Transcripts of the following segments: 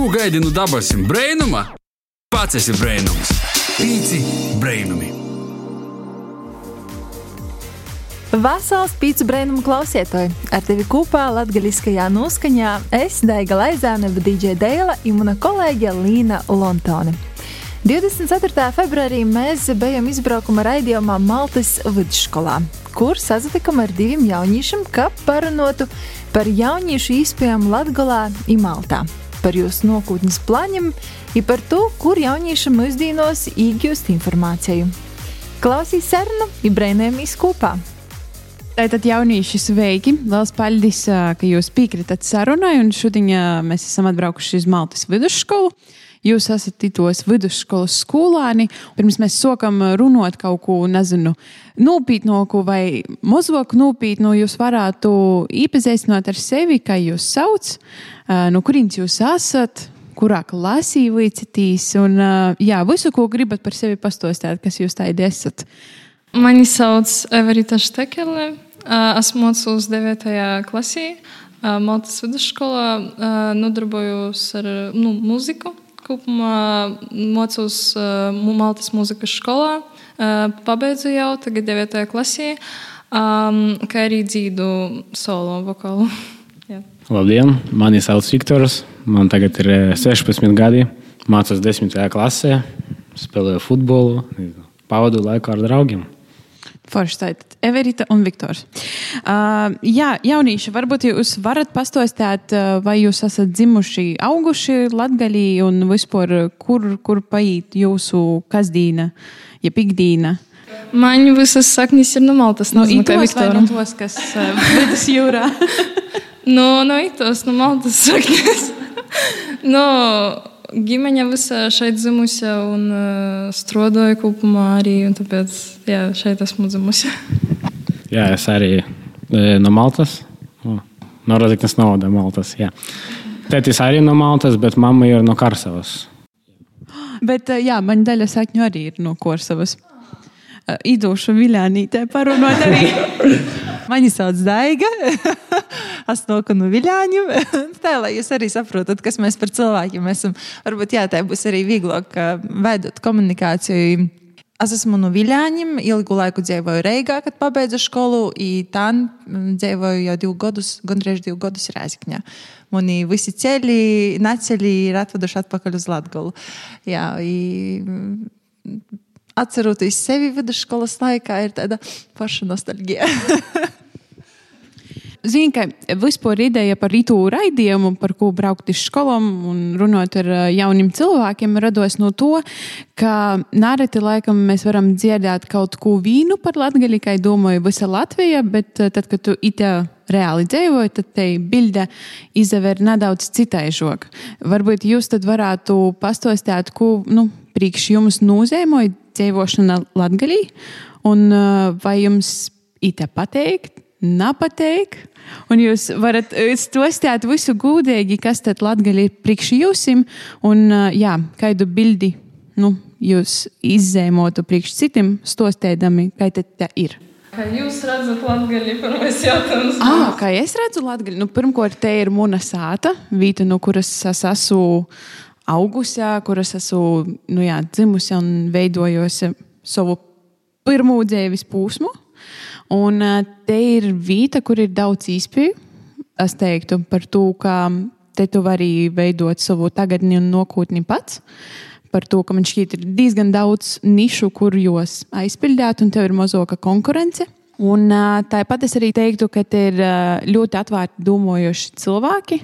Ko gaidi no dabasim brainuma? Pats esi brainums. Pīci brainumi. Vasals pīcis brēnumu klausītāji! Ar tevi kopā latgaļiskajā noskaņā es, Daiga Laizāne, DJ Deila un mana kolēģe Līna Lontone. 24. februārī mēs bijām izbraukuma raidījumā Maltas vidusskolā, kur sazatikām ar diviem jauniešiem, kā parunātu par jauniešu iespējām Latgolā un Maltā, par jūsu nākotnes plāniem un par to, kur jauniešiem mūsdienos iegūst informāciju. Klausīs sarunu un brēnēmies kopā! Tātad jaunieši sveiki! Lielas paldies, ka jūs piekritat sarunai. Šodien mēs esam atbraukuši uz Maltas vidusskolu. Jūs esat tos vidusskolas skolāni. Pirms mēs sākam runāt kaut ko, nezinu, nopietnāku vai mazāk nopietnu, jūs varētu iepazīstināt ar sevi, kā jūs sauc, no kurienes jūs esat, kurā klasī līdzitīs. Un jā, visu, ko gribat par sevi pastostāt, kas jūs tādi esat. Mani sauc Everita Štekele. Esmu mācījos 9. klasē, Maltas vidusskolā. Nodarbojos ar nu, mūziku. Kopumā mācos Maltas mūzikas skolā. Pabeidzu jau tagad 9. klasē, kā arī dzīdu solo vokālu. Labdien, mani sauc Viktors. Man tagad ir 16 gadi. Mācos 10. klasē, spēlēju futbolu, pavadu laiku ar draugiem. Forši tātad Everita un Viktors. Uh, jā, jaunieši, varbūt jūs varat pastostāt, uh, vai jūs esat dzimuši, auguši Latgalī un vispār, kur, kur paiet jūsu kasdīna, ja pikdīna? Man visas saknes ir no Maltas. No Itālijas no tos, kas uh, vidus jūrā? no, no Itālijas, no Maltas saknes. no, ģimene visa šeit dzimusi un strādāja kopumā arī. Tāpēc jā, šeit esmu dzimusi. jā, es arī no Maltas. No Rozeknas novada Maltas. Jā. Tētis arī no Maltas, bet mamma ir no Karsavas. Bet jā, man daļa sakņu arī ir no Korsavas. Idošu viļānītē parunāt arī. Mani sauc Daiga. es nāku no Viļāņiem. tā, lai jūs arī saprotat, kas mēs par cilvēkiem esam. Varbūt jā, tā būs arī vieglāk veidot komunikāciju. Es esmu no Viļāņiem, ilgu laiku dzīvoju Reigā, kad pabeidzu skolu, un tā dzīvoju jau divus gadus, gandrīz divus gadus Rēzikņā. Mani visi ceļi, naceļi ir atveduši atpakaļ uz Latgolu. Jā, i, atceroties sevi vidusskolas laikā, ir tāda paša nostalģija. Zinu, ka vispār ideja par rītu raidījumu, par ko braukt uz skolām un runāt ar jauniem cilvēkiem, rados no to, ka nāreti laikam mēs varam dzirdēt kaut ko vīnu par latgaļu, kā domāju, visa Latvija, bet tad, kad tu itā reāli dzīvoju, tad te bilde izver nedaudz citaižok. Varbūt jūs tad varētu pastostāt, ko nu, priekš jums nozīmē dzīvošana latgaļī, un vai jums itā pateikt, nepateikt. Un jūs varat stostāt visu gudīgi, kas tad latgaļi ir priekš jūsim, un jā, kādu bildi nu, jūs izzēmotu priekš citiem, stostēdami, kā tad tā ir. Kā jūs redzat, Latvijā ir pirmais jautājums? Ah, kā es redzu, Latvijā nu, pirmkārt, te ir mana sāta, vieta, no kuras es esmu augusi, kuras esmu nu, jā, dzimusi un veidojusi savu pirmo dzīves posmu. Un te ir vieta, kur ir daudz īspēju. Es teiktu par to, ka te tu vari veidot savu tagadni un nākotni pats. Par to, ka man šķiet, ir diezgan daudz nišu, kur jūs aizpildāt, un tev ir mazāka konkurence. Un tāpat es arī teiktu, ka te ir ļoti atvērti domājoši cilvēki,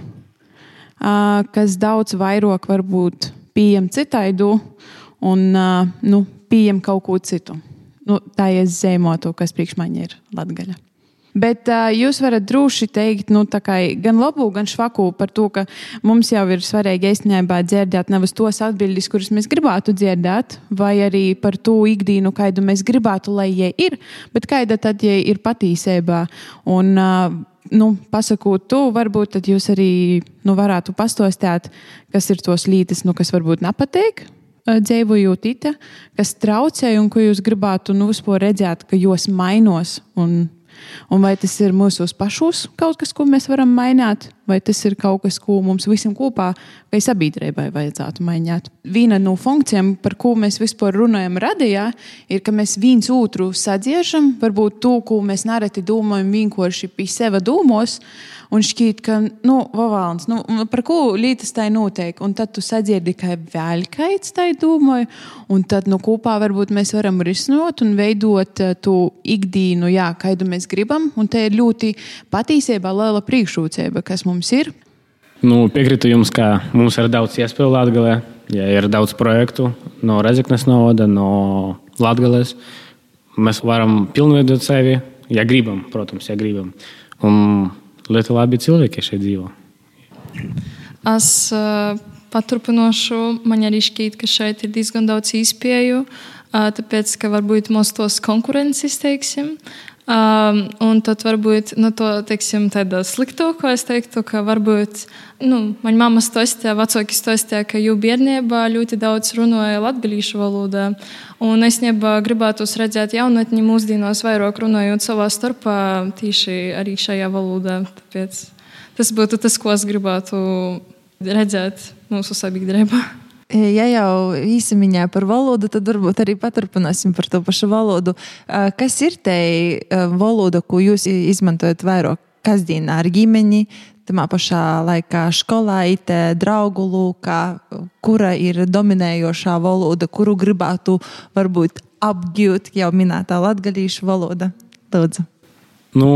kas daudz vairāk varbūt pieejam citaidu un nu, pieejam kaut ko citu nu, tā ir zemoto, kas priekš man ir latgaļa. Bet uh, jūs varat droši teikt, nu, gan labu, gan švaku par to, ka mums jau ir svarīgi īstenībā dzirdēt nevis tos atbildības, kuras mēs gribētu dzirdēt, vai arī par to ikdienu, kādu mēs gribētu, lai jie ir, bet kāda tad jie ir patīsībā. Un, uh, nu, pasakot to, varbūt jūs arī nu, varētu pastostāt, kas ir tos lītas, nu, kas varbūt nepatīk dzīvojot itā, kas traucē un ko jūs gribētu nu, redzēt, ka jūs mainos. Un, un vai tas ir mūsu pašos kaut kas, ko mēs varam mainīt, vai tas ir kaut kas, ko mums visam kopā vai sabiedrībai vajadzētu mainīt. Viena no funkcijām, par ko mēs vispār runājam radījā, ir, ka mēs viens otru sadziešam, varbūt to, ko mēs nereti domājam vienkārši pie sevi domos. Un šķiet, ka, nu, Vavāns, nu, par ko lietas tā notiek. Un tad tu sadzirdi, ka vēl kāds tā domāja. Un tad nu, kopā varbūt mēs varam risināt un veidot uh, to ikdienu, jā, kādu mēs gribam. Un te ir ļoti patiesībā liela priekšrocība, kas mums ir. Nu, piekrītu jums, ka mums ir daudz iespēju Latvijā. Ja ir daudz projektu no Rezeknes novada, no Latvijas. Mēs varam pilnveidot sevi, ja gribam, protams, ja gribam. Un ļoti labi cilvēki šeit dzīvo. Es uh, paturpināšu, man arī šķiet, ka šeit ir diezgan daudz izpēju, uh, tāpēc, ka varbūt mums tos konkurences, teiksim. Um, un tad varbūt nu, to teiksim, sliktāko es teiktu, ka varbūt nu, manā mamma stostīja, vecāki stostīja, ka jau bērnībā ļoti daudz runāja latviešu valodā. Un es gribētu redzēt jaunatni mūsdienās vairāk runājot savā starpā tieši arī šajā valodā. Tāpēc tas būtu tas, ko es gribētu redzēt mūsu sabiedrībā. Ja jau īsamiņā par valodu, tad varbūt arī paturpināsim par to pašu valodu. Kas ir te valoda, ko jūs izmantojat vairāk kasdienā ar ģimeni, tamā pašā laikā skolā, it draugu lūkā, kura ir dominējošā valoda, kuru gribētu varbūt apgūt jau minētā latgalīšu valoda? Lūdzu. Nu,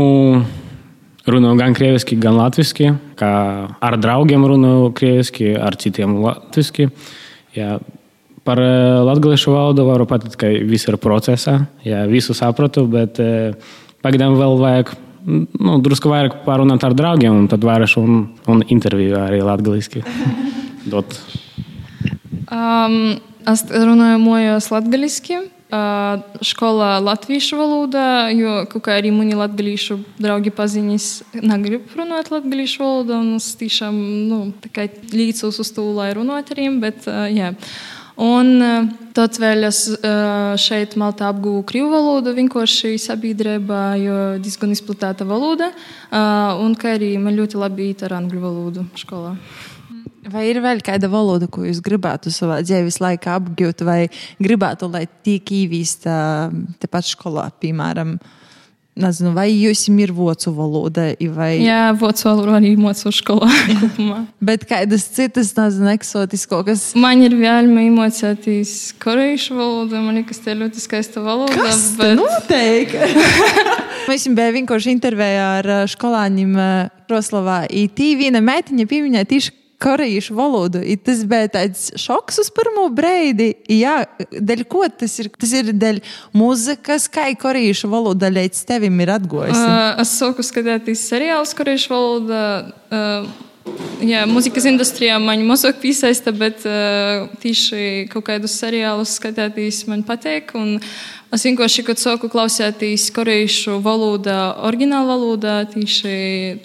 runāju gan krieviski, gan latviešu. Ar draugiem runāju krieviski, ar citiem latviešu. Jā, par eh, latviešu valodu varu pateikt, ka viss ir procesā. Jā, visu sapratu, bet eh, pagaidām vēl vajag nu, drusku vairāk parunāt ar draugiem, un tad varēšu un, un interviju arī latviešu dot. Um, es runāju mojos latviešu. Školā latviešu valodā, jo kā arī mani latviešu draugi paziņas, negrib runāt latviešu valodā. Es tiešām nu, līdzos uz to, lai runātu ar viņiem. Bet, uh, jā. Un uh, tad vēl es uh, šeit Maltā apgūvu krievu valodu, vienkārši sabiedrībā, jo diezgan izplatīta valoda. Uh, un arī man ļoti labi ir ar angļu valodu skolā. Vai ir vēl kāda valoda, ko jūs gribētu savā dzīves laikā apgūt, vai gribētu, lai tiek īvīsta tepat skolā, piemēram? Nezinu, vai jūs ir vācu valoda? Vai... Jā, vācu valoda arī mācu skolā. Bet kādas citas, nezinu, eksotiskas? Man ir vēlme iemācīties korejiešu valodu. Man liekas, tā ir ļoti skaista valoda. Tas bet... noteikti! Mēs bijām vienkārši intervijā ar skolāņiem Roslavā. Tī viena meitiņa pieminēja tieši korejiešu valodu. I tas bija tāds šoks uz pirmo brīdi. Jā, dēļ ko tas ir? Tas ir dēļ muzikas, kā korejiešu valoda līdz tevim ir atgojusi. Uh, es sāku skatīties seriālus korejiešu valodā. Uh, Jā, mūzikas industrijā man mazāk piesaista, bet uh, tieši kaut kādus seriālus skatīties man patīk. Es vienkārši, kad sāku klausīties korejiešu valodā, oriģinālā valodā, tieši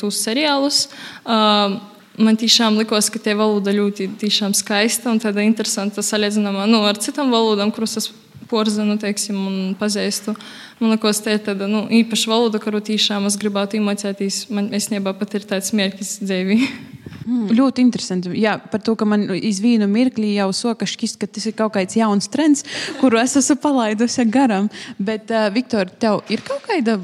tos seriālus, uh, man tiešām likās, ka tie valoda ļoti skaista un tāda interesanta salīdzinājumā nu, ar citām valodām, kuras es porzinu, teiksim, un pazīstu. Man liekas, tā ir tāda nu, īpaša valoda, kuru tiešām es gribētu iemācīties. Man īstenībā pat ir tāds mērķis dzīvī. Mm, ļoti interesanti. Jā, par to, ka man iz vienu mirkli jau soka šķist, ka tas ir kaut kāds jauns trends, kuru es esmu palaidusi garām. Bet, uh, Viktor, tev ir kaut kāda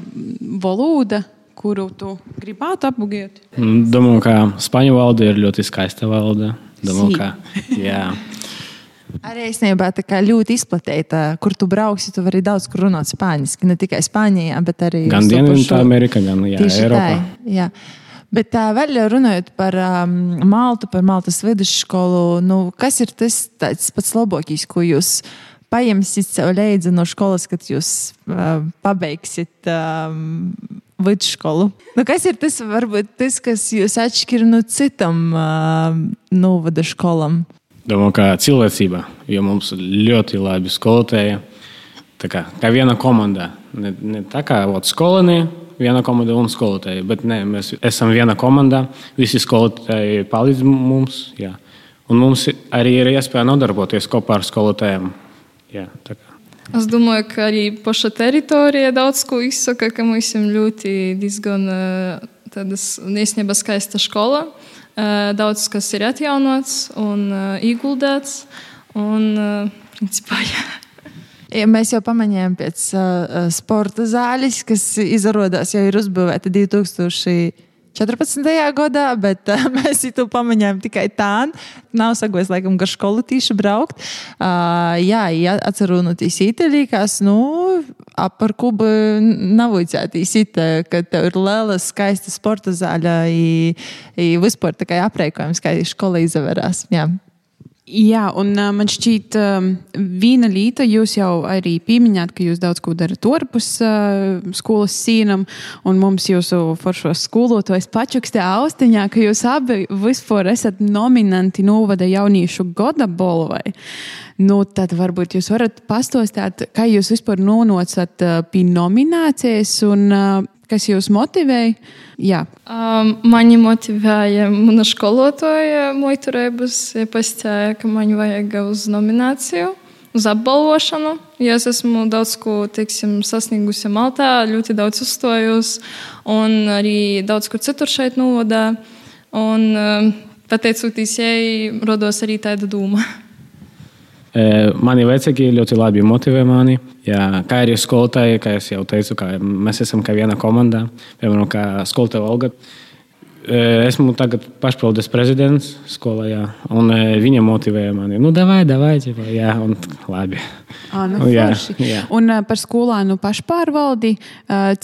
valoda, kuru tu gribētu apgūt? Mm, domāju, ka spāņu valoda ir ļoti skaista valoda. Domāju, ka, jā. Arī īstenībā tā kā ļoti izplatīta, kur tu brauksi, tu vari daudz kur runāt spāņu. Ne tikai Spānijā, bet arī gan Dienvidamerikā, gan jā, Eiropā. Tā, jā. Bet tā, vēl runājot par um, Maltu, par Maltas vidusskolu, nu, kas ir tas pats labākais, ko jūs paņemsiet sev līdzi no skolas, kad jūs uh, pabeigsiet um, vidusskolu. Nu, kas ir tas, varbūt, tas, kas jūs atšķir no citam uh, novada skolam? Domāju, ka cilvēcība, jo mums ļoti labi skolotāji. Tā kā, kā viena komanda. Ne, ne tā kā ot, skolēni, viena komanda un skolotāji. Bet nē, mēs esam viena komanda. Visi skolotāji palīdz mums. Jā. Un mums arī ir iespēja nodarboties kopā ar skolotājiem. Jā, tā kā. Es domāju, ka arī paša teritorija daudz ko izsaka, ka mums ir ļoti diezgan tādas īstenībā skaista skola. Daudz kas ir atjaunots un ieguldīts. Un, principā, jā. Ja mēs jau pamanījām pēc uh, sporta zāles, kas izrādās jau ir uzbūvēta 2000. 14. gadā, bet uh, mēs to pamanījām tikai tā. Nav sagojis, laikam, gar skolu tīši braukt. Uh, jā, ja atcerunotīs Itālijās, nu, ap par kubu nav uicētīs it, ka tev ir liela, skaista sporta zāle, i vispār tā kā apreikojums, kā skola izavērās. Jā. Jā, un uh, man šķiet, uh, viena lieta, jūs jau arī pieminējāt, ka jūs daudz ko darat ārpus uh, skolas sīnam, un mums jūsu foršos skolotājs pačukstē austiņā, ka jūs abi vispār esat nominanti novada jauniešu goda bolvai. Nu, tad varbūt jūs varat pastostāt, kā jūs vispār nonācat uh, pie nominācijas un uh, kas jūs motivēja? Jā. Um, mani motivēja mana skolotāja muiturēbas. Ja pastāja, ka man vajag uz nomināciju, uz apbalvošanu. Ja es esmu daudz ko teiksim, sasniegusi Maltā, ļoti daudz uzstojos, un arī daudz kur citur šeit novadā. Un, um, pateicoties jai, rodos arī tāda doma. Mani vecāki ļoti labi motivē mani. Jā, kā arī skolotāji, kā jau teicu, mēs esam kā viena komanda. Piemēram, kā skolotāja Olga. Esmu tagad pašpildes prezidents skolā, jā, un viņa motivēja mani. Nu, davai, davai, ķipa, jā, un labi. À, nu, jā, jā. Un par skolānu pašpārvaldi,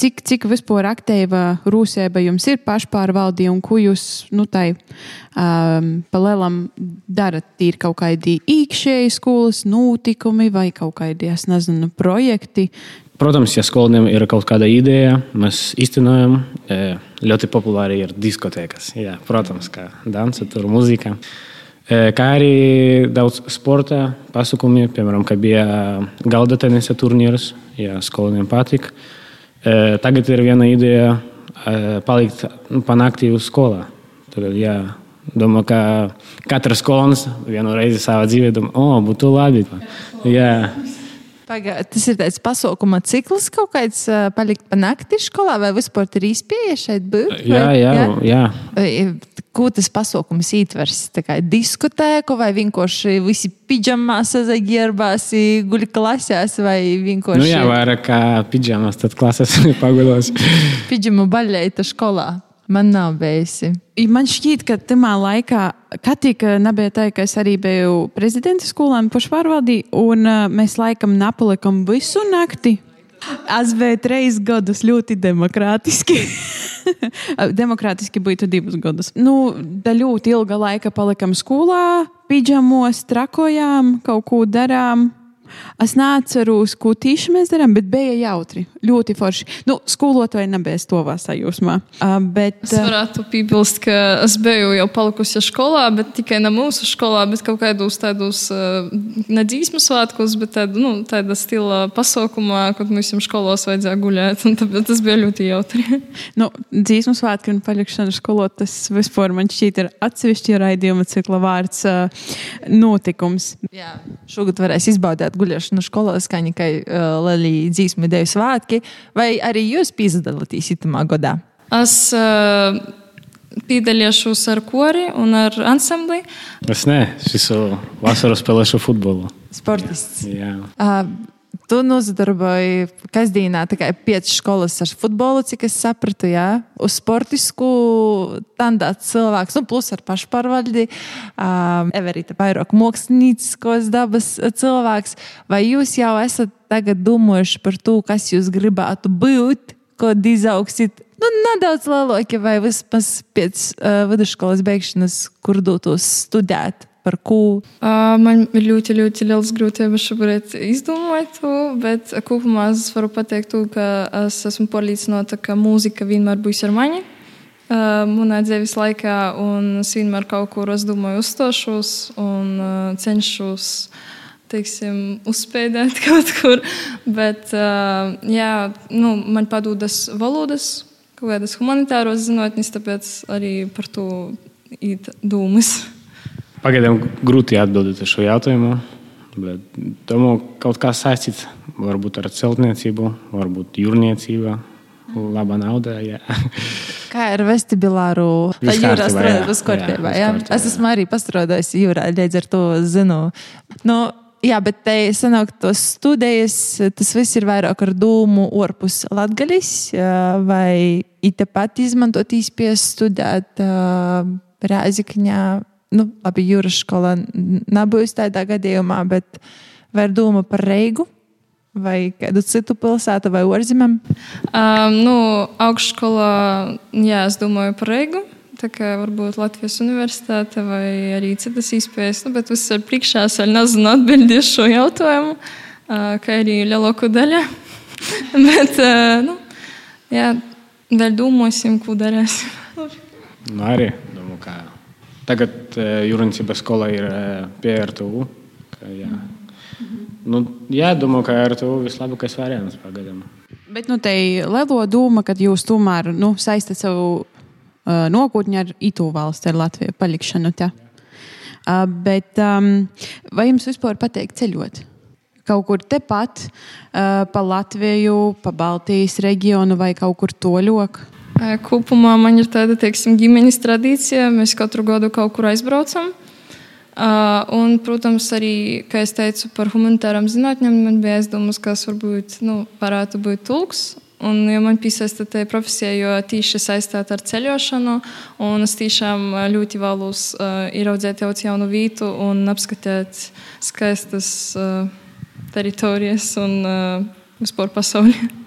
cik, cik vispār aktīva rūsēba jums ir pašpārvaldi un ko jūs, nu, tai um, palielam darat? Ir kaut kādi īkšēji skolas notikumi vai kaut kādi, es nezinu, projekti, Protams, ja skolēniem ir kaut kāda ideja, mēs īstenojam. Ļoti populāri ir diskotēkas. Jā, protams, kā dansa, tur mūzika. Kā arī daudz sporta pasākumu, piemēram, kad bija galda tenisa turnīrs, ja skolēniem patika. Tagad ir viena ideja palikt nu, panākti uz skolā. Tagad, jā, domāju, ka katrs skolēns vienu reizi savā dzīvē domā, o, būtu labi. Jā. Paga, tas ir tāds pasaukuma cikls, kaut kāds uh, palikt pa nakti skolā, vai vispār ir īspēja šeit būt? Jā, jā, jā. jā. Ko tas pasaukums ietvers? Diskotēku vai vienkārši visi pidžamā sazagierbās, guļ klasēs vai vienkārši. Nu jā, vairāk kā pidžamās, tad klasēs pagulos. Pidžamu baļēta skolā. Man nav bijusi. Man šķiet, ka tajā laikā, kad tika nebija tā, ka es arī biju prezidenta skolā, pašpārvaldī, un uh, mēs laikam nepalikam visu nakti. Es biju trīs gadus ļoti demokrātiski. demokrātiski būtu divus gadus. Nu, da ļoti ilga laika palikam skolā, pidžamos, trakojām, kaut ko darām. Es neatceros, ko tieši mēs darām, bet bija jautri. Ļoti forši. Nu, skolotāji nebija stovā sajūsmā. Uh, bet, es varētu piebilst, ka es biju jau palikusi skolā, bet tikai ne mūsu skolā, bet kaut kādos tādos uh, nedzīsmu svētkos, bet tāda, nu, tāda stila pasaukumā, kad mums skolos vajadzēja guļēt. Tāpēc tas bija ļoti jautri. nu, dzīsmu svētki un palikšana skolot, tas vispār man šķiet ir atsevišķi raidījuma cikla vārds uh, notikums. Jā, šogad varēs izbaudīt guļošanu skolā, skaņa, kā uh, Lelija dzīsmu ideju svētki, vai arī jūs piedalāties itamā godā? Es uh, piedalīšos ar kori un ar ansambli. Es ne, šis vasaras spēlēšu futbolu. Sportists. Jā. Uh, Tu nozadarboji kasdienā tikai piecas skolas ar futbolu, cik es sapratu, jā, uz sportisku tandāts cilvēks, nu, plus ar pašpārvaldi, um, Everīta Pairoka mākslinieciskos dabas cilvēks. Vai jūs jau esat tagad domājuši par to, kas jūs gribētu būt, kad izaugsit? Nu, nedaudz lielāki vai vismaz pēc uh, vidusskolas beigšanas, kur dotos studēt par ko? Uh, man ir ļoti, ļoti liels grūtības šobrīd izdomāt to, bet kopumā es varu pateikt, to, ka es esmu pārliecināta, ka mūzika vienmēr būs ar mani. Uh, manā dzīves laikā, un es vienmēr kaut kur, es domāju, uzstāšos un uh, cenšos teiksim, uzspēdēt kaut kur. Bet uh, jā, nu, man padodas valodas, kaut kādas humanitāros zinātnes, tāpēc arī par to ir domas. Pagaidām grūti atbildēt uz šo jautājumu. Bet domāju, kaut kā saistīts varbūt ar celtniecību, varbūt jūrniecību, laba nauda. Jā. Kā ar vestibilāru? Tā jūrā uz kārtībā. Jā, Jā, Es esmu arī pastrādājis jūrā, līdz ar to zinu. Nu, jā, bet te sanāk tos studijas, tas viss ir vairāk ar dūmu orpus latgalis, vai it pat izmantot īspies studēt Rēzikņā. Nu, labi, jūras skolā nebūs tādā gadījumā, bet vai ir doma par Reigu? Vai kādu citu pilsētu vai orzemēm? Um, nu, augšskolā, jā, es domāju par Reigu. Tā kā varbūt Latvijas universitāte vai arī citas iespējas, nu, bet viss ir priekšā. Es vēl nezinu atbildēt šo jautājumu, uh, kā arī lielāko daļu. bet, uh, nu, jā, vēl domāsim, ko darīsim. Nu, arī domāju, ka tagad eh, jūrniecības skola ir eh, pie RTU. Ka, jā. Nu, jā, domāju, ka RTU vislabākais variants pagaidām. Bet nu, te ir lielo doma, ka jūs tomēr nu, saistat savu uh, nākotni ar itu valsti, ar Latviju palikšanu. Tā. Uh, bet um, vai jums vispār patīk ceļot? Kaut kur tepat, uh, pa Latviju, pa Baltijas reģionu vai kaut kur toļok? Kopumā man ir tāda, teiksim, ģimenes tradīcija. Mēs katru gadu kaut kur aizbraucam. Uh, un, protams, arī, kā es teicu, par humanitārām zinātnēm man bija aizdomas, kas varbūt nu, varētu būt tulks. Un, jo man piesaista tā profesija, jo tieši saistīta ar ceļošanu, un es tiešām ļoti vēlos uh, ieraudzīt jau jaunu vietu un apskatīt skaistas uh, teritorijas un uh, vispār pasauli.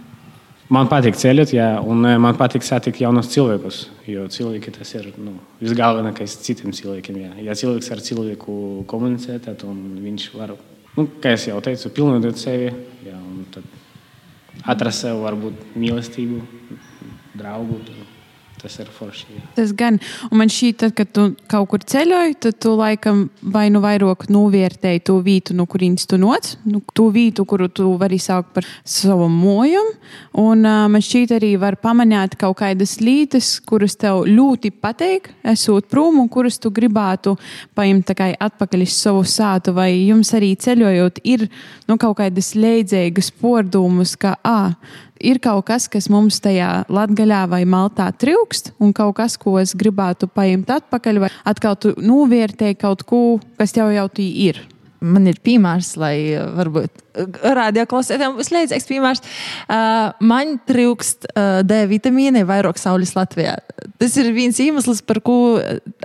Man patīk ceļot, jā, un eh, man patīk satikt jaunus cilvēkus. Jo cilvēki tas ir nu, visgalvenākais citiem cilvēkiem. Jā. Ja cilvēks ar cilvēku komunicē, tad viņš var, nu, kā jau teicu, pilnveidot sevi. Jā, atrast sev varbūt mīlestību, draugu. Tas ir forši. Jā. Tas gan. Un man šķiet, tad, kad tu kaut kur ceļoji, tad tu laikam vai nu vairāk novērtēji to vietu, no kurienes tu nāc, nu, to vietu, kuru tu vari saukt par savu mojumu. Un uh, man šķiet, arī var pamanīt kaut kādas lietas, kuras tev ļoti patīk, esot prom, un kuras tu gribētu paņemt atpakaļ uz savu sātu. Vai jums arī ceļojot, ir nu, kaut kādas leidzēgas pordumus, ka ah, ir kaut kas, kas mums tajā latgaļā vai maltā trūkst, un kaut kas, ko es gribētu paņemt atpakaļ, vai atkal tu novērtēji kaut ko, kas jau jau tī ir. Man ir piemērs, lai varbūt radioklausītājiem būs līdzīgs piemērs. Uh, man trūkst uh, D vitamīna, vairāk saules Latvijā. Tas ir viens iemesls, par ko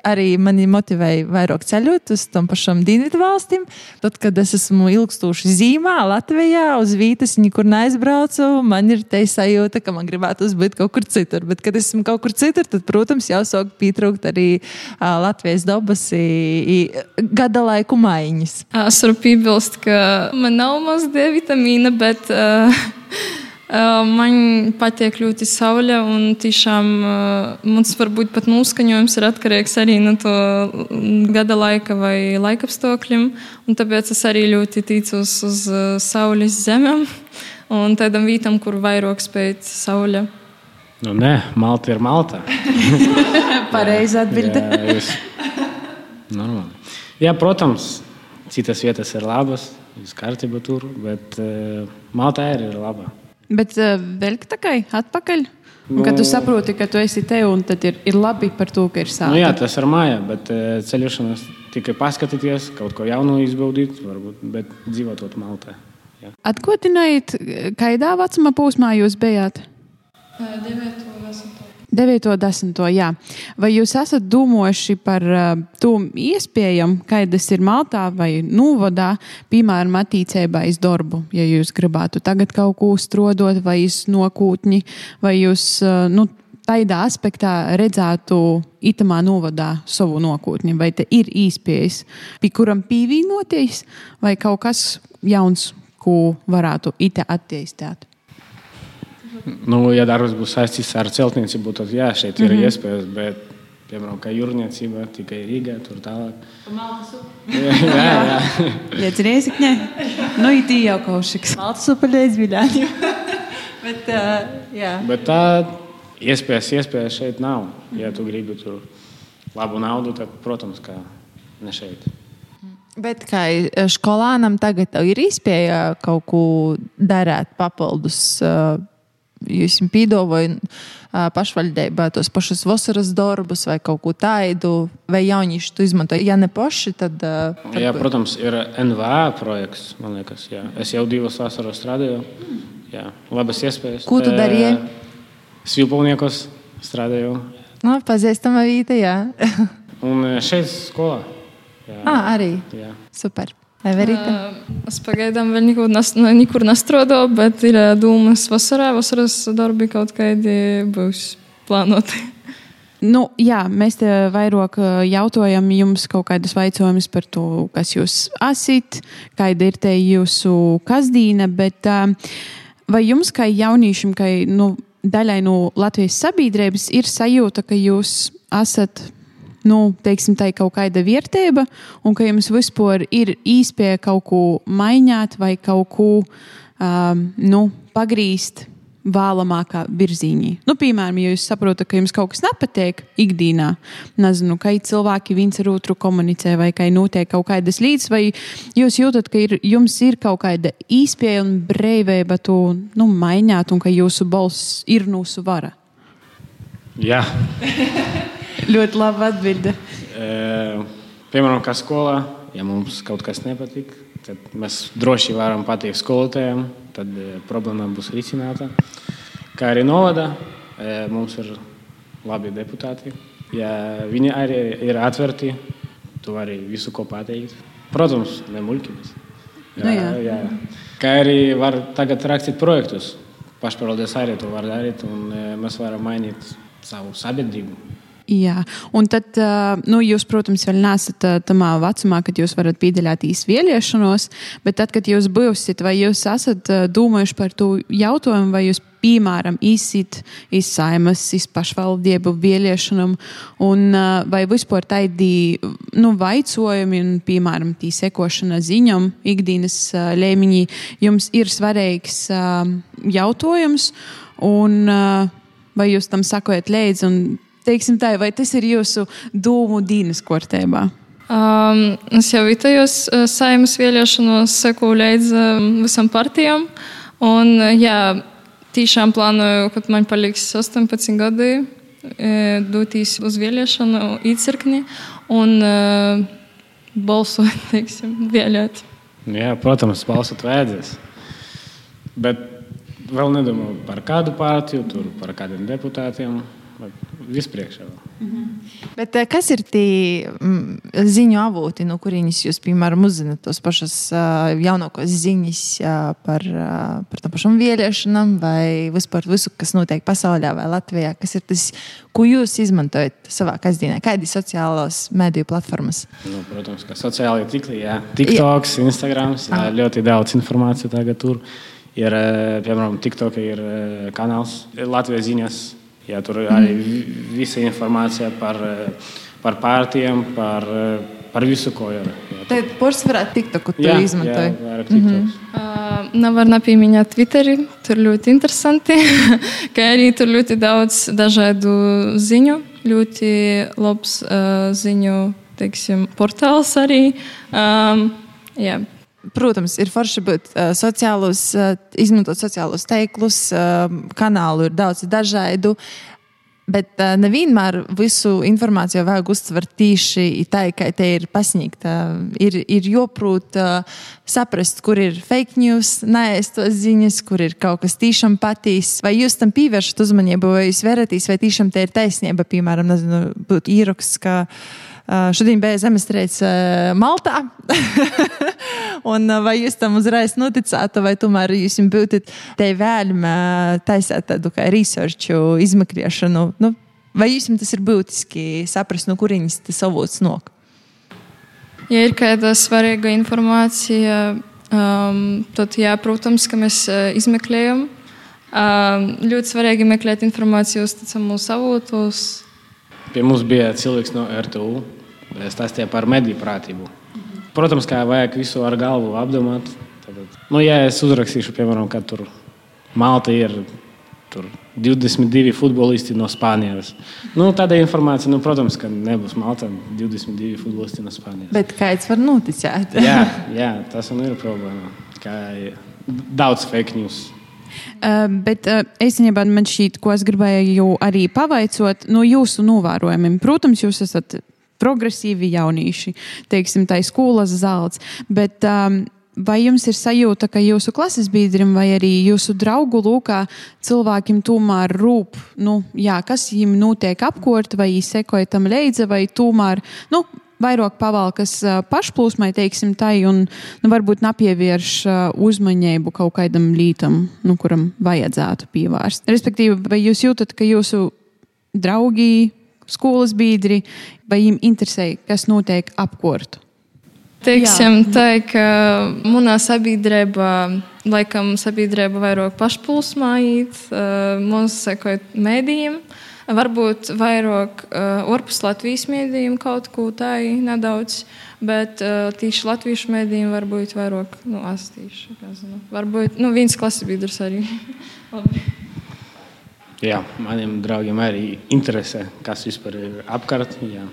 arī mani motivēja vairāk ceļot uz tam pašam dienvidu valstīm. Tad, kad es esmu ilgstoši zīmā Latvijā, uz vītas nekur neaizbraucu, man ir te sajūta, ka man gribētu būt kaut kur citur. Bet, kad esmu kaut kur citur, tad, protams, jau sāk pietrūkt arī uh, Latvijas dabas gada laiku maiņas. Es varu piebilst, ka man nav maz D vitamīna, bet uh, uh, man patīk ļoti saule. Un tiešām uh, mums varbūt pat noskaņojums ir atkarīgs arī no to gada laika vai laikapstākļiem. Un tāpēc es arī ļoti ticu uz, uz uh, saules zemēm un tādam vietam, kur vairāk spēj saule. Nu, nē, Malta ir Malta. Pareizi atbildēt. Normāli. Jā, protams, citas vietas ir labas, viss kārtībā tur, bet uh, Malta arī ir laba. Bet uh, vēl tikai atpakaļ. Un, kad tu saproti, ka tu esi te un tad ir, ir labi par to, ka ir sāpes. Nu, jā, tas ir māja, bet uh, ceļošanas tikai paskatīties, kaut ko jaunu izbaudīt, varbūt, bet dzīvot Maltā. Atgādiniet, kādā vecumā posmā jūs bijāt? 9. 9, 10. Jā. Vai jūs esat domājuši par to iespējām, kādas ir Maltā vai Nūvodā, piemēram, attīstībā iz darbu, ja jūs gribētu tagad kaut ko strodot vai iz nokūtņi, vai jūs nu, tādā aspektā redzētu itamā novadā savu nokūtni, vai te ir īspējas, pie kuram pīvīnoties, vai kaut kas jauns, ko varētu ite attīstīt? Nu, ja darbs būs saistīts ar celtniecību, tad jā, šeit ir mm -hmm. iespējas. Bet, piemēram, kā jūrniecība, tikai Rīgā, tur tālāk. jā, jā. Liec riezikņē, nu it jau kaušiks. Maltas upeļais viļāņu. Bet, uh, jā. Bet tā iespējas, iespējas šeit nav. Ja tu gribi tur labu naudu, tad, protams, ka ne šeit. Bet kā skolānam tagad ir iespēja kaut ko darīt papildus uh, jūs pīdovojat pašvaldībā tos pašus vasaras darbus vai kaut ko tādu, vai jaunieši to izmanto. Ja ne paši, tad. tad... Jā, protams, ir NVA projekts. Liekas, jā. es jau divas vasaras strādāju. Jā, labas iespējas. Ko tu darīji? Svilpulniekos strādāju. No, pazīstama vieta, jā. Un šeit skolā. Jā, à, arī. Jā. Super. Everita? Es pagaidām vēl nekur, nes, nekur nestrādāju, bet ir dūmas vasarā. Vasaras darbi kaut kādi būs plānoti. Nu, jā, mēs te vairāk jautājam jums kaut kādus jautājumus par to, kas jūs esat, kāda ir te jūsu kasdīna. Bet vai jums, kā jauniešiem, kā nu, daļai no Latvijas sabiedrības, ir sajūta, ka jūs esat nu, teiksim, tā ir kaut kāda vērtība, un ka jums vispār ir īspēja kaut ko mainīt vai kaut ko um, nu, pagrīst vēlamākā virzienā. Nu, piemēram, ja jūs saprotat, ka jums kaut kas nepatīk ikdienā, nezinu, kā cilvēki viens ar otru komunicē, vai kā notiek kaut kādas lietas, vai jūs jūtat, ka ir, jums ir kaut kāda īspēja un brīvība to nu, mainīt, un ka jūsu balss ir mūsu vara. Jā. Ļoti laba atbilde. Piemēram, kā skolā, ja mums kaut kas nepatīk, tad mēs droši varam pateikt skolotājiem, tad problēma būs risināta. Kā arī novada, mums ir labi deputāti. Ja viņi arī ir atvērti, tu vari visu ko pateikt. Protams, ne muļķības. Jā, nu, jā. jā. Kā arī var tagad rakstīt projektus. Pašpārvaldes arī to var darīt, un mēs varam mainīt savu sabiedrību. Jā, un tad, nu, jūs, protams, vēl neesat tamā vecumā, kad jūs varat piedalīties vēlēšanos, bet tad, kad jūs būsiet, vai jūs esat domājuši par to jautājumu, vai jūs, piemēram, izsit iz saimas, iz pašvaldību vēlēšanām, un vai vispār tādi, nu, vaicojumi, un, piemēram, tī sekošana ziņam, ikdienas lēmiņi, jums ir svarīgs jautājums, un vai jūs tam sakojat līdzi, un teiksim tā, vai tas ir jūsu dūmu dīnas kārtībā? Um, es jau vitajos uh, saimas vēlēšanos seku līdz um, visam partijām. Un, uh, jā, tiešām plānoju, kad man paliks 18 gadi, uh, doties uz vēlēšanu īcirkni un uh, balsot, teiksim, vēlēt. Jā, protams, balsot vajadzēs. Bet vēl nedomāju par kādu partiju, tur par kādiem deputātiem. Vispriekšā. Mm -hmm. Bet, eh, kas ir tie ziņu avoti, no kurienes jūs, piemēram, uzzināt tos pašus uh, jaunākos ziņas uh, par, par tām pašām vēlēšanām, vai vispār visu, kas notiek pasaulē vai Latvijā? Kas ir tas, ko jūs izmantojat savā kasdienā? Kādi ir sociālās mediju platformas? Nu, protams, ka sociālajie tīkli, jā, TikToks, Instagrams, jā, ļoti daudz informācijas tagad tur. Ir, piemēram, TikTok ir kanāls Latvijas ziņas Jā, tur arī visa informācija par, par pārtiem, par, par visu, ko ir. Tad pārsvarā TikToku tu jā, izmantoji. Jā, mm -hmm. uh, Nevar nepieminēt Twitteri, tur ļoti interesanti, ka arī tur ļoti daudz dažādu ziņu, ļoti labs uh, ziņu, teiksim, portāls arī. Um, jā. Protams, ir forši būt uh, sociālos, uh, izmantot sociālos teiklus, uh, kanālu ir daudz dažādu. Bet uh, nevienmēr visu informāciju vajag uztvert tīši tā, ka te ir pasniegta. Ir, ir joprot uh, saprast, kur ir fake news, neaizstos ziņas, kur ir kaut kas tiešām patīs. Vai jūs tam pievēršat uzmanību, vai jūs veratīs, vai tiešām te ir taisnība, piemēram, nezinu, būtu īraksts, šodien bija zemestrīce Maltā. un vai jūs tam uzreiz noticētu, vai tomēr jūs būtu te vēlme taisīt tādu kā researchu izmeklēšanu? Nu, vai jums tas ir būtiski saprast, no kurienes tas avots nok? Ja ir kāda svarīga informācija, um, tad, jā, protams, ka mēs izmeklējam. Um, ļoti svarīgi meklēt informāciju uzticamus avotos. Pie mums bija cilvēks no RTU, stāstīja par mediju prātību. Protams, kā vajag visu ar galvu apdomāt. Tad, nu, ja es uzrakstīšu, piemēram, ka tur Malta ir tur 22 futbolisti no Spānijas. Nu, tāda informācija, nu, protams, ka nebūs Malta 22 futbolisti no Spānijas. Bet kāds var noticēt? jā, jā, tas ir problēma. Kā daudz fake news Uh, bet uh, īstenībā man šķiet, ko es gribēju arī pavaicot no jūsu novērojumiem. Protams, jūs esat progresīvi jaunieši, teiksim, tā ir skolas zelts. Bet, um, Vai jums ir sajūta, ka jūsu klases biedriem vai arī jūsu draugu lūkā cilvēkiem tomēr rūp, nu, jā, kas viņiem notiek apkārt, vai viņi sekoja tam līdzi, vai tomēr nu, vairāk pavalkas pašplūsmai, teiksim, tai, un nu, varbūt nepievērš uzmanību kaut kādam lītam, nu, kuram vajadzētu pievērst. Respektīvi, vai jūs jūtat, ka jūsu draugi, skolas biedri, vai viņiem interesē, kas notiek apkārt? Teiksim, tā, ka manā sabiedrībā, laikam, sabiedrība vairāk pašpulsmā īt, mums sekot mēdījiem. Varbūt vairāk ārpus Latvijas mēdījiem kaut ko tādu nedaudz, bet tieši latviešu mēdījiem varbūt vairāk nu, astīšu. Varbūt nu, viens klases biedrs arī. Jā, maniem draugiem arī interesē, kas vispār ir apkārt. Jā.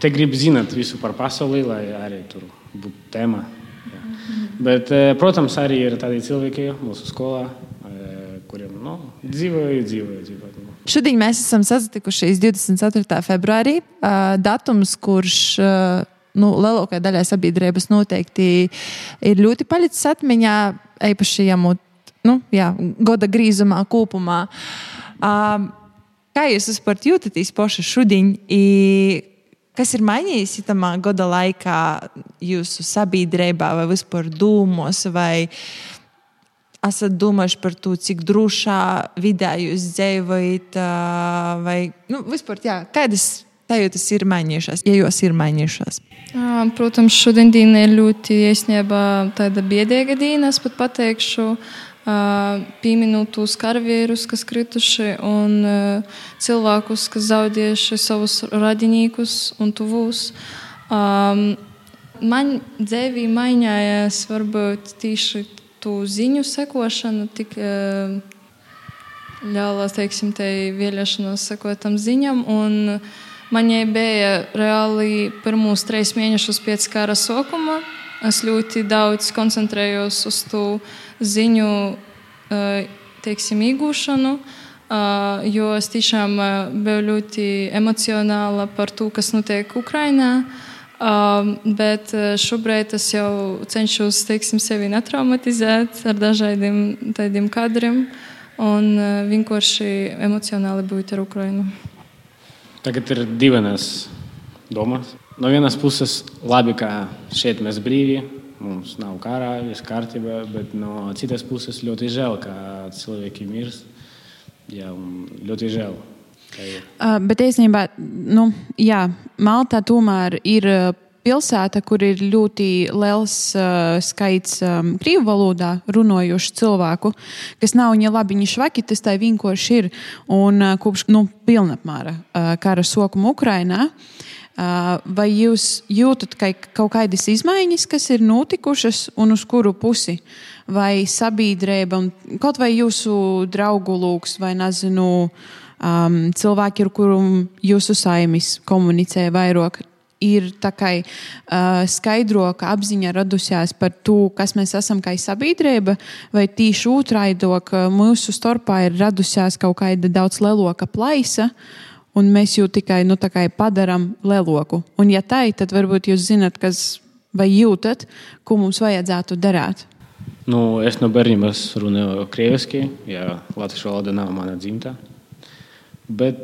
Te grib zināt visu par pasauli, lai arī tur būtu tēma. Jā. Bet, protams, arī ir tādi cilvēki mūsu skolā, kuriem nu, dzīvoju, dzīvoju, dzīvoju. Šodien mēs esam sazinājušies 24. februārī. Datums, kurš nu, lielākajai daļai sabiedrības noteikti ir ļoti palicis atmiņā, īpaši jāmūt nu, jā, gada grīzumā, kopumā. Kā jūs vispār jūtaties paši šodien? Kas ir mainījies tamā gada laikā jūsu sabiedrībā vai vispār dūmos? Vai esat domājuši par to, cik drošā vidē jūs dzīvojat? Vai nu, vispār, jā, kādas sajūtas ir mainījušās, ja jūs ir mainījušās? Protams, šodien ir ļoti iesniegta tāda biedēga diena, es pat pateikšu pieminot tos karavīrus, kas krituši, un cilvēkus, kas zaudējuši savus radiniekus un tuvus. Man dzīvē mainījās varbūt tieši tu ziņu sekošana, tik ļaunā, teiksim, te vēlēšanos sekot tam ziņam. Man bija reāli pirmos trīs mēnešus pēc kara sākuma. Es ļoti daudz koncentrējos uz to ziņu teiksim, iegūšanu, jo es tiešām biju ļoti emocionāla par to, kas notiek Ukrajinā. Bet šobrīd es jau cenšos teiksim, sevi netraumatizēt ar dažādiem tādiem kadriem un vienkārši emocionāli būt ar Ukrajinu. Tagad ir divas domas. No vienas puses, labi, ka šeit mēs brīvi, mums nav karā, viss kārtībā, bet no citas puses ļoti žēl, ka cilvēki mirst. Jā, ļoti žēl. Uh, bet īstenībā, nu, jā, Malta tomēr ir pilsēta, kur ir ļoti liels uh, skaits um, krievu valodā runājošu cilvēku, kas nav viņa labi, viņa švaki, tas tā vienkārši ir. Un uh, kopš nu, pilnapmēra uh, kara sokuma Ukrainā. Uh, vai jūs jūtat ka kaut kādas izmaiņas, kas ir notikušas un uz kuru pusi? Vai sabiedrība, kaut vai jūsu draugu lūgs, vai nezinu, um, cilvēki, ar kuriem jūsu saimis komunicē vairāk, ir tā kā uh, skaidro, ka apziņa radusies par to, kas mēs esam kā sabiedrība, vai tīši otrādi, ka mūsu starpā ir radusies kaut kāda daudz lielāka plaisa. Un mēs jau tikai nu, padarām lielāku. Un, ja tā ir, tad varbūt jūs zinat, kas vai jūtat, ko mums vajadzētu darīt. Nu, es no bērnības runāju krieviski, ja latviešu valoda nav mana dzimta. Bet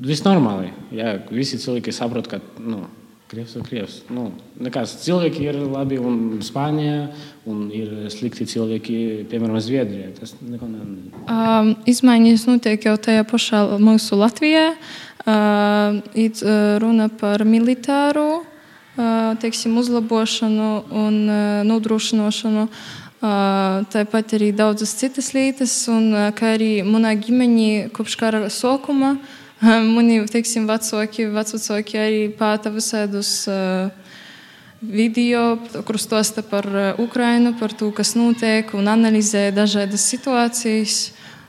viss normāli. Jā, visi cilvēki saprot, ka nu, krievs ir krievs. Nu, nekas, cilvēki ir labi un Spānijā, un ir slikti cilvēki, piemēram, Zviedrijā. Tas neko ne... Um, izmaiņas notiek jau tajā pašā mūsu Latvijā. Uh, ir runa par militāru uh, teiksim, uzlabošanu un uh, nodrošināšanu. Uh, tāpat arī daudzas citas lietas, un uh, kā arī manā ģimenē kopš kara sākuma uh, Mani, teiksim, vecāki, vecāki arī pēta visādus uh, video, kur stosta par uh, Ukrainu, par to, kas notiek, un analizē dažādas situācijas.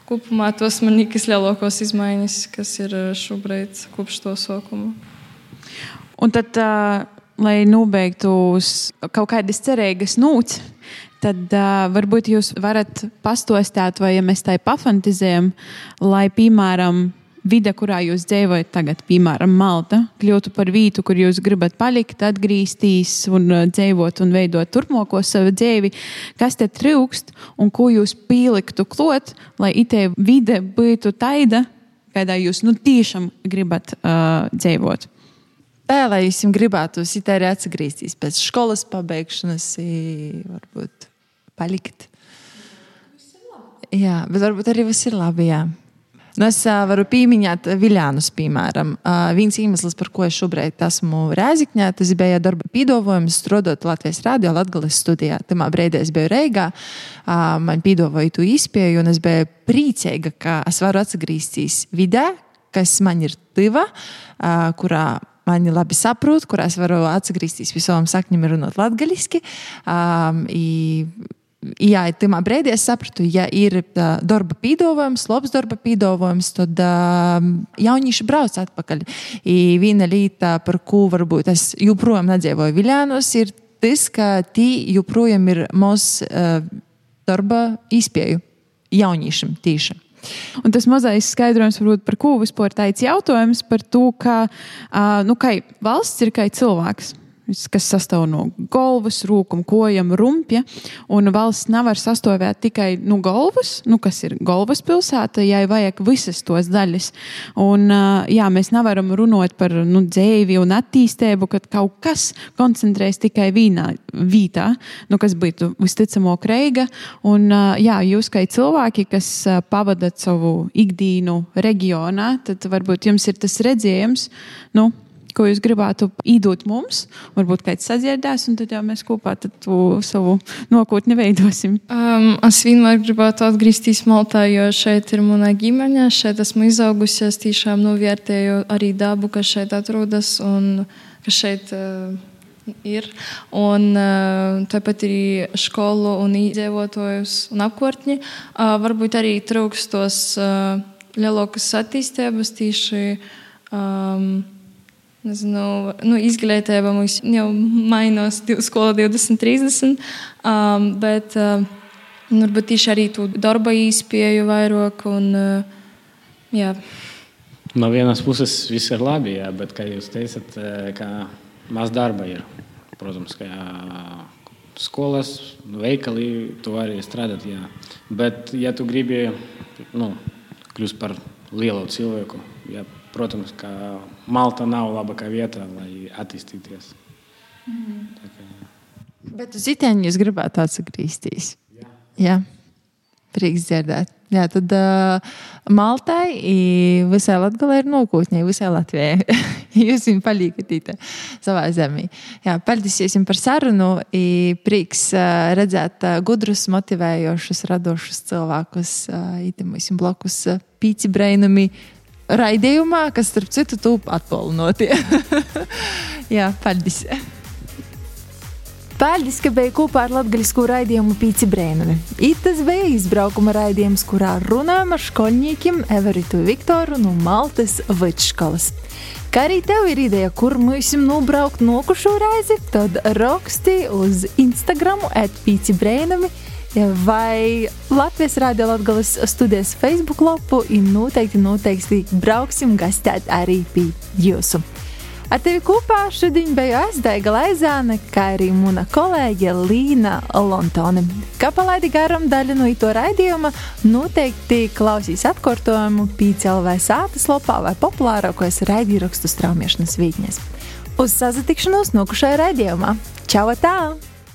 Kopumā tos man liekas lielākās izmaiņas, kas ir šobrīd kopš to sākuma. Un tad, lai nobeigtu kaut kādas cerīgas nūts, tad uh, varbūt jūs varat pastostāt, vai ja mēs tai pafantizējam, lai, piemēram, vide, kurā jūs dzīvojat tagad, piemēram, Malta, kļūtu par vietu, kur jūs gribat palikt, atgriezties un dzīvot un veidot turpmāko savu dzīvi, kas te trūkst un ko jūs pieliktu klot, lai itē vide būtu taida, kādā jūs nu, tiešām gribat uh, dzīvot. Tā, lai jūs gribētu arī atgriezties pēc skolas pabeigšanas, varbūt palikt. Jā, bet varbūt arī viss ir labi. Jā. Nu, es uh, varu pieminēt Viljānus, piemēram. Uh, viens iemesls, par ko es šobrīd esmu Rēzikņā, tas bija darba pīdovojums, strādājot Latvijas Rādio Latvijas studijā. Tajā brīdī es biju Reigā, uh, man pīdovoja to izpēju, un es biju priecīga, ka es varu atgriezties vidē, kas man ir tuva, uh, kurā mani labi saprot, kurās varu atgriezties pie savām sakņiem, runāt latviešu. Um, Jā, tajā brīdī es sapratu, ja ir uh, darba pīdolojums, labs darba pīdolojums, tad uh, jaunieši brauc atpakaļ. I viena lieta, par ko varbūt es joprojām nedzīvoju Viljānos, ir tas, ka tī joprojām ir maz uh, darba izpēju jauniešiem tīši. Un tas mazais skaidrojums, varbūt, par ko vispār tāds jautājums par to, ka uh, nu, kai valsts ir kā cilvēks kas sastāv no galvas, rūkuma, kojam, rumpja. Un valsts nevar sastāvēt tikai no nu, galvas, nu, kas ir galvaspilsēta, ja vajag visas tos daļas. Un, jā, mēs nevaram runāt par nu, dzīvi un attīstību, kad kaut kas koncentrēs tikai vienā vietā, nu, kas būtu visticamāk reiga. Un, jā, jūs kā cilvēki, kas pavadat savu ikdienu reģionā, tad varbūt jums ir tas redzējums. Nu, ko jūs gribētu iedot mums. Varbūt kāds sadzirdēs, un tad jau mēs kopā savu nākotni veidosim. Um, es vienmēr gribētu atgriezties Maltā, jo šeit ir mana ģimene. Šeit esmu izaugusi. Es tiešām novērtēju arī dabu, kas šeit atrodas un kas šeit. Uh, ir. Un uh, tāpat arī skolu un iedzīvotājus un apkārtņi. Uh, varbūt arī trūkstos uh, lielākas attīstības tieši. Um, Nezinu, nu, izglītība mums jau mainās skola 2030, um, bet uh, varbūt tieši arī tu darba īspēju vairāk. Un, uh, jā. no vienas puses viss ir labi, jā, bet, kā jūs teicat, uh, ka maz darba ir. Protams, ka jā, skolas, veikali, tu vari strādāt. Jā. Bet, ja tu gribi nu, kļūt par lielu cilvēku, jā, protams, ka Malta nav labākā vieta, lai attīstīties. Mm. Tā, kā. Bet uz iteņu jūs gribētu atgriezties? Jā. jā. Prieks dzirdēt. Jā, tad uh, Maltai visai Latvijai ir nokūtņi, visai Latvijai. jūs viņu palīgat savā zemē. Jā, paldies jums par sarunu. Prieks uh, redzēt uh, gudrus, motivējošus, radošus cilvēkus, uh, itimais blakus uh, pīci brainami raidījumā, kas, starp citu, tūp atpolnotie. Jā, paldies! Paldies, ka bija kopā ar latviešu raidījumu Pīci Brēnumi. Tas bija izbraukuma raidījums, kurā runājam ar skolniekiem Everitu Viktoru no Maltas vidusskolas. Kā arī tev ir ideja, kur mēs nobraukt nokušo reizi, tad raksti uz Instagram atpīci brēnumi vai Latvijas Rādio Latvijas studijas Facebook lapu, un noteikti, noteikti brauksim gastēt arī pie jūsu. Ar tevi kopā šodien biju es Daiga Laizāne, kā arī mana kolēģe Līna Lontone. Kā palaidi garam daļu no ito raidījuma, noteikti klausīs atkārtojumu PCLV sātas lopā vai populārākos raidīrakstu straumiešanas vītņas. Uz sazatikšanos nokušajā raidījumā. Čau tā!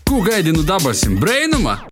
Ko gaidi no dabasim brēnuma?